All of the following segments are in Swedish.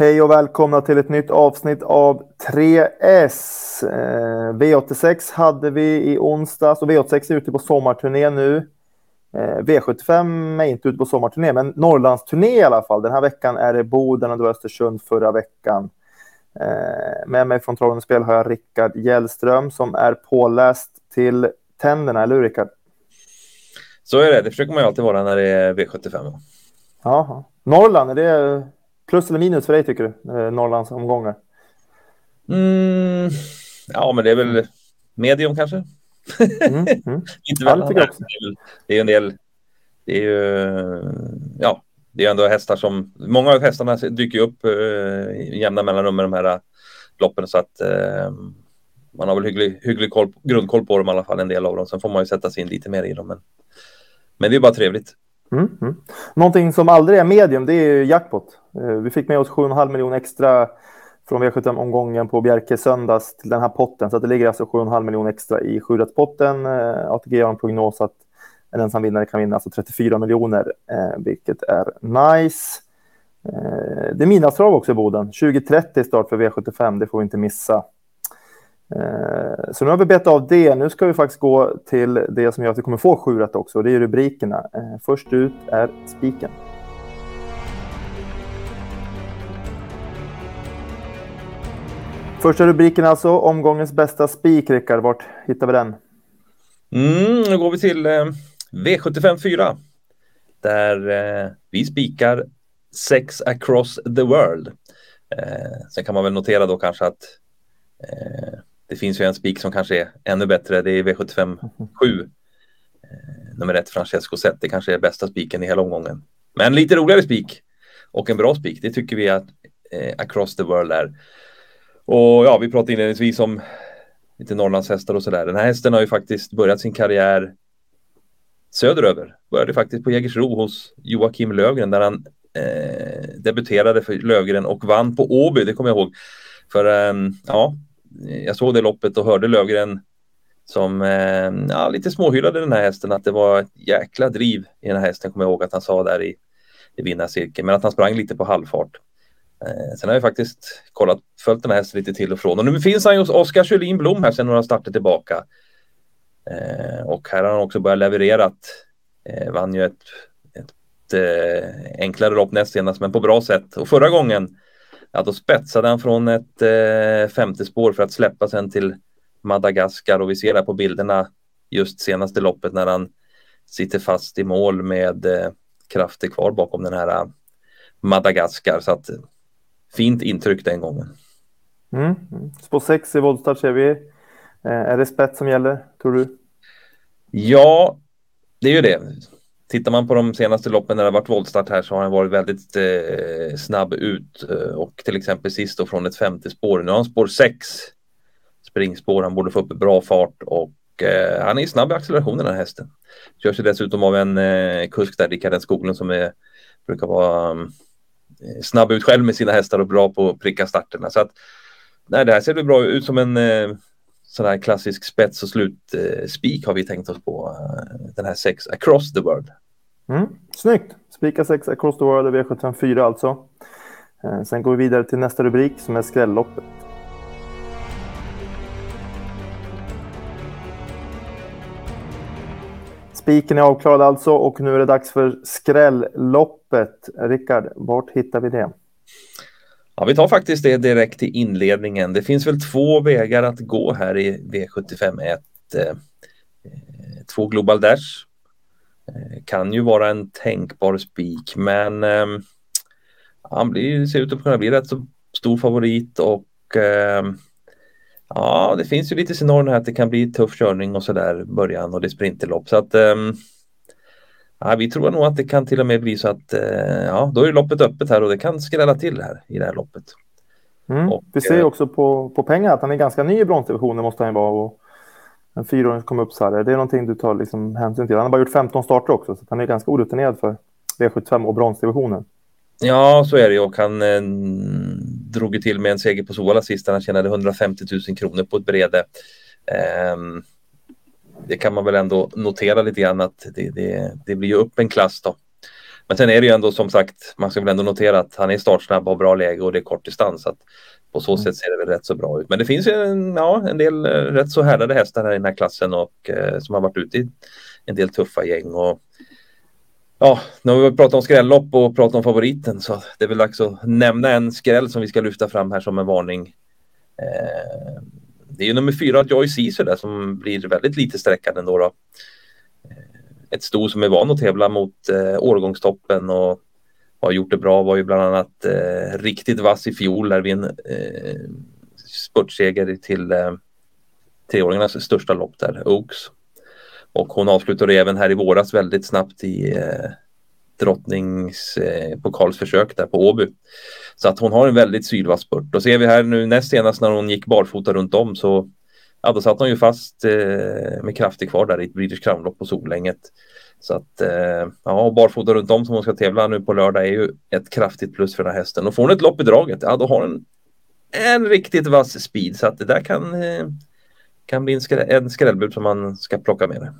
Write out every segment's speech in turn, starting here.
Hej och välkomna till ett nytt avsnitt av 3S. Eh, V86 hade vi i onsdags och V86 är ute på sommarturné nu. Eh, V75 är inte ute på sommarturné, men Norrlandsturné i alla fall. Den här veckan är det Boden och det var Östersund förra veckan. Eh, med mig från Trollhättan Spel har jag Rickard Gällström som är påläst till tänderna, eller hur Rickard? Så är det, det försöker man ju alltid vara när det är V75. Jaha. Norrland, är det plus eller minus för dig tycker du? Eh, Norrlands omgångar? Mm, ja, men det är väl medium kanske. Mm, mm. Inte väl, ja, det, det är en del, det är ju, ja, det är ändå hästar som, många av hästarna dyker upp eh, jämna mellanrum med de här eh, loppen så att eh, man har väl hygglig, hygglig koll, grundkoll på dem i alla fall, en del av dem. Sen får man ju sätta sig in lite mer i dem. Men, men det är bara trevligt. Mm, mm. Någonting som aldrig är medium, det är jackpot. Eh, vi fick med oss 7,5 miljoner extra från V75-omgången på Bjerke söndags till den här potten. Så det ligger alltså 7,5 miljoner extra i sjurättspotten. Eh, ATG har en prognos att en ensam vinnare kan vinna alltså 34 miljoner, eh, vilket är nice. Det är midnattstrav också i Boden. 2030 start för V75, det får vi inte missa. Eh, så nu har vi bett av det. Nu ska vi faktiskt gå till det som gör att vi kommer få sju rätt också. Det är rubrikerna. Eh, först ut är spiken. Första rubriken alltså, omgångens bästa spik, Rickard. Vart hittar vi den? Mm, nu går vi till eh, V75 4. Där eh, vi spikar sex across the world. Eh, sen kan man väl notera då kanske att eh, det finns ju en spik som kanske är ännu bättre. Det är V75 7. Eh, nummer ett Francesco Zet. Det kanske är bästa spiken i hela omgången. Men lite roligare spik och en bra spik. Det tycker vi att eh, Across the World är. Och ja, vi pratade inledningsvis om lite Norrlandshästar och sådär. Den här hästen har ju faktiskt börjat sin karriär söderöver. Började faktiskt på Jägersro hos Joakim Lövgren där han eh, debuterade för Lövgren och vann på Åby, det kommer jag ihåg. För eh, ja, jag såg det loppet och hörde Lövgren som eh, ja, lite småhyllade den här hästen att det var ett jäkla driv i den här hästen kommer jag ihåg att han sa där i, i vinnarcirkeln men att han sprang lite på halvfart. Eh, sen har jag faktiskt kollat, följt den här hästen lite till och från och nu finns han hos Oskar Kjellin Blom här sedan några starter tillbaka. Eh, och här har han också börjat leverera. Eh, vann ju ett, ett eh, enklare lopp näst senast men på bra sätt och förra gången ja, då spetsade han från ett eh, femte spår för att släppa sen till Madagaskar och vi ser där på bilderna just senaste loppet när han sitter fast i mål med eh, krafter kvar bakom den här eh, Madagaskar. Så att fint intryck den gången. Mm. Spår 6 i voltstart ser vi. Eh, är det spets som gäller, tror du? Ja, det är ju det tittar man på de senaste loppen när det har varit voltstart här så har han varit väldigt eh, snabb ut eh, och till exempel sist då från ett femte spår. Nu har han spår 6 springspår. Han borde få upp bra fart och eh, han är snabb i accelerationen den här hästen. Kör sig dessutom av en eh, kusk där, Rickard Skoglund som är, brukar vara um, snabb ut själv med sina hästar och bra på att pricka starterna. Så att, nej, det här ser väl bra ut som en eh, sån här klassisk spets och slutspik eh, har vi tänkt oss på. Eh, den här sex across the world. Mm, snyggt! Spika sex across the world i V754 alltså. Eh, sen går vi vidare till nästa rubrik som är skrälloppet. Spiken är avklarad alltså och nu är det dags för skrälloppet. Rickard, vart hittar vi det? Ja, vi tar faktiskt det direkt till inledningen. Det finns väl två vägar att gå här i V75 1. Eh, två Global Dash. Eh, kan ju vara en tänkbar spik, men eh, han blir, ser ut att kunna bli rätt så stor favorit och eh, ja, det finns ju lite scenarion här att det kan bli tuff körning och så där början och det är sprinterlopp så att ehm, Ja, vi tror nog att det kan till och med bli så att eh, ja, då är loppet öppet här och det kan skrälla till här i det här loppet. Mm. Och, vi ser eh, också på, på pengar att han är ganska ny i bronsdivisionen måste han vara. Och en fyraåring som kom upp så här. Det är någonting du tar liksom hänsyn till. Han har bara gjort 15 starter också så han är ganska orutinerad för V75 och bronsdivisionen. Ja, så är det och han eh, drog till med en seger på Sola sist han tjänade 150 000 kronor på ett brede. Um, det kan man väl ändå notera lite grann att det, det, det blir ju upp en klass då. Men sen är det ju ändå som sagt, man ska väl ändå notera att han är startsnabb har bra läge och det är kort distans. Så att på så mm. sätt ser det väl rätt så bra ut. Men det finns ju en, ja, en del rätt så härdade hästar här i den här klassen och eh, som har varit ute i en del tuffa gäng. Och, ja, nu har vi pratat om skrällopp och pratat om favoriten så det är väl dags att nämna en skräll som vi ska lyfta fram här som en varning. Eh, det är ju nummer fyra, Joy Caesar där som blir väldigt lite sträckad ändå. Då. Eh, ett sto som är van att tävla mot eh, årgångstoppen och har gjort det bra. Var ju bland annat eh, riktigt vass i fjol där vi en eh, spurtseger till eh, treåringarnas största lopp där, Oaks. Och hon avslutade även här i våras väldigt snabbt i eh, drottningspokalsförsök eh, där på Åby. Så att hon har en väldigt sylvass spurt. Och ser vi här nu näst senast när hon gick barfota runt om så ja, då satt hon ju fast eh, med krafter kvar där i ett British Crown-lopp på Solänget. Så att eh, ja, barfota runt om som hon ska tävla nu på lördag är ju ett kraftigt plus för den här hästen. Och får hon ett lopp i draget, ja då har hon en riktigt vass speed så att det där kan, eh, kan bli en, skräll, en skrällbud som man ska plocka med det.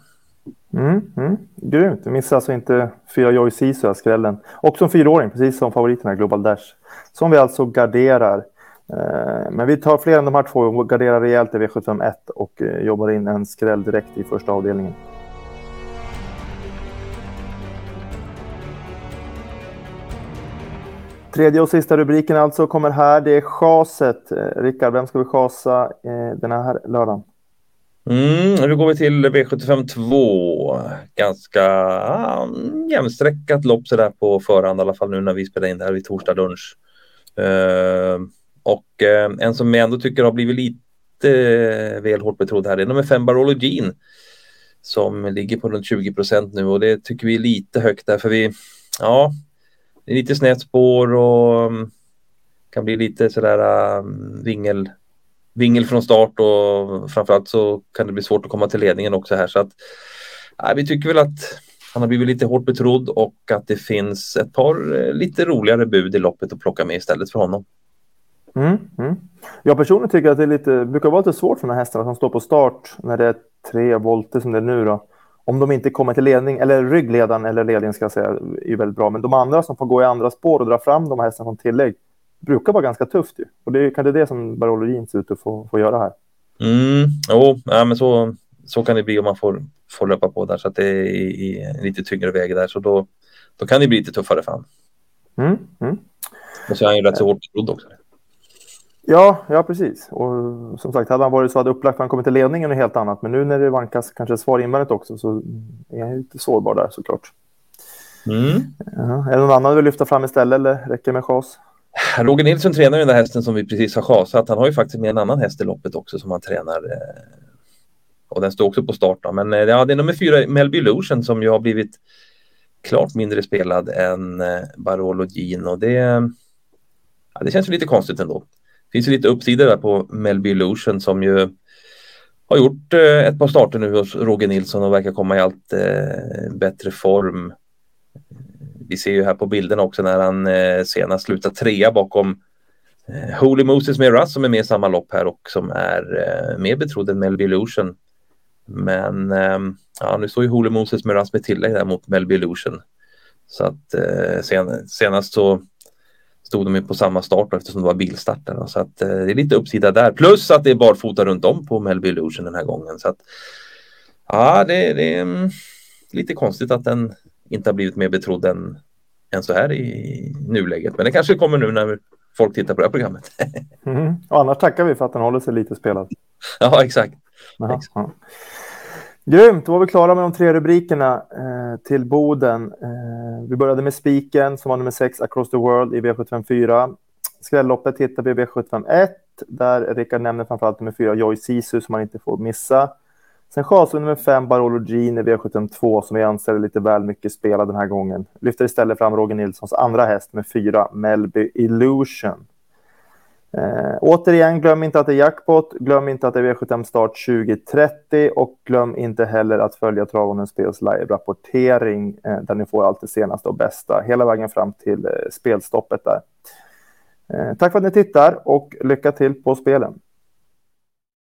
Mm, mm, grymt. Missa alltså inte fyra Joy Sisu, skrällen. och som fyraåring, precis som favoriterna Global Dash. Som vi alltså garderar. Eh, men vi tar fler än de här två och garderar rejält i V751 och eh, jobbar in en skräll direkt i första avdelningen. Tredje och sista rubriken alltså kommer här. Det är chaset. Eh, Rickard, vem ska vi chasa den här lördagen? Mm, nu går vi till V75 2. Ganska ah, jämnsträckat lopp sådär på förhand, i alla fall nu när vi spelar in det här vid torsdag lunch. Uh, och uh, en som jag ändå tycker har blivit lite uh, väl hårt betrodd här är nummer 5 Barolo Jean som ligger på runt 20 procent nu och det tycker vi är lite högt där för vi, ja, det är lite snett spår och um, kan bli lite sådär um, vingel, vingel från start och framförallt så kan det bli svårt att komma till ledningen också här så att nej, vi tycker väl att han har blivit lite hårt betrodd och att det finns ett par eh, lite roligare bud i loppet att plocka med istället för honom. Mm, mm. Jag personligen tycker att det är lite, brukar vara lite svårt för de här hästarna som står på start när det är tre volter som det är nu då om de inte kommer till ledning, eller ryggledaren eller ledningen ska jag säga, är väldigt bra. Men de andra som får gå i andra spår och dra fram de här hästarna som tillägg brukar vara ganska tufft ju. Och det är kanske det som Barologin ser ut att få, få göra här. Mm, jo, ja, men så, så kan det bli om man får, får löpa på där så att det är i, i lite tyngre väg där. Så då, då kan det bli lite tuffare för honom. Mm, mm. Och så är han ju rätt så hårt betrodd också. Ja, ja precis. Och som sagt, hade han varit så hade upplagt han kommit till ledningen är helt annat. Men nu när det vankas kanske svar invändigt också så är han lite sårbar där såklart. Mm. Ja, är det någon annan du vill lyfta fram istället eller räcker med chas? Roger Nilsson tränar ju den där hästen som vi precis har chasat. Han har ju faktiskt med en annan häst i loppet också som han tränar. Eh, och den står också på start. Då. Men eh, ja, det är nummer fyra, Melby Illusion, som ju har blivit klart mindre spelad än eh, Barolo Gino. Det, ja, det känns ju lite konstigt ändå Det finns ju lite uppsidor där på Melby Illusion som ju har gjort ett par starter nu hos Roger Nilsson och verkar komma i allt bättre form. Vi ser ju här på bilden också när han eh, senast slutar trea bakom eh, Holy Moses med Russ som är med i samma lopp här och som är eh, mer betrodd än Melby Illusion. Men eh, ja, nu står ju Holy Moses med Russ med tillägg där mot Melby Illusion. Så att eh, sen, senast så stod de ju på samma start eftersom det var bilstarten. Så att eh, det är lite uppsida där. Plus att det är barfota runt om på Melby Illusion den här gången. Så att ja, det, det är mm, lite konstigt att den inte har blivit mer betrodd än, än så här i nuläget. Men det kanske kommer nu när folk tittar på det här programmet. mm. Och annars tackar vi för att den håller sig lite spelad. Ja, exakt. Aha, exakt. Grymt, då var vi klara med de tre rubrikerna eh, till Boden. Eh, vi började med spiken som var nummer 6, Across the World i V754. Skrälloppet hittar vi i V751 där Rickard nämner framförallt nummer 4, Joy Sisu som man inte får missa. Sen chasade nummer fem, Barolo Gini V72 som vi anser är lite väl mycket spelad den här gången. Lyfter istället fram Roger Nilssons andra häst med fyra, Melby Illusion. Eh, återigen, glöm inte att det är jackpot, glöm inte att det är V75 start 2030 och glöm inte heller att följa Travonens Spels live-rapportering eh, där ni får allt det senaste och bästa hela vägen fram till eh, spelstoppet där. Eh, tack för att ni tittar och lycka till på spelen.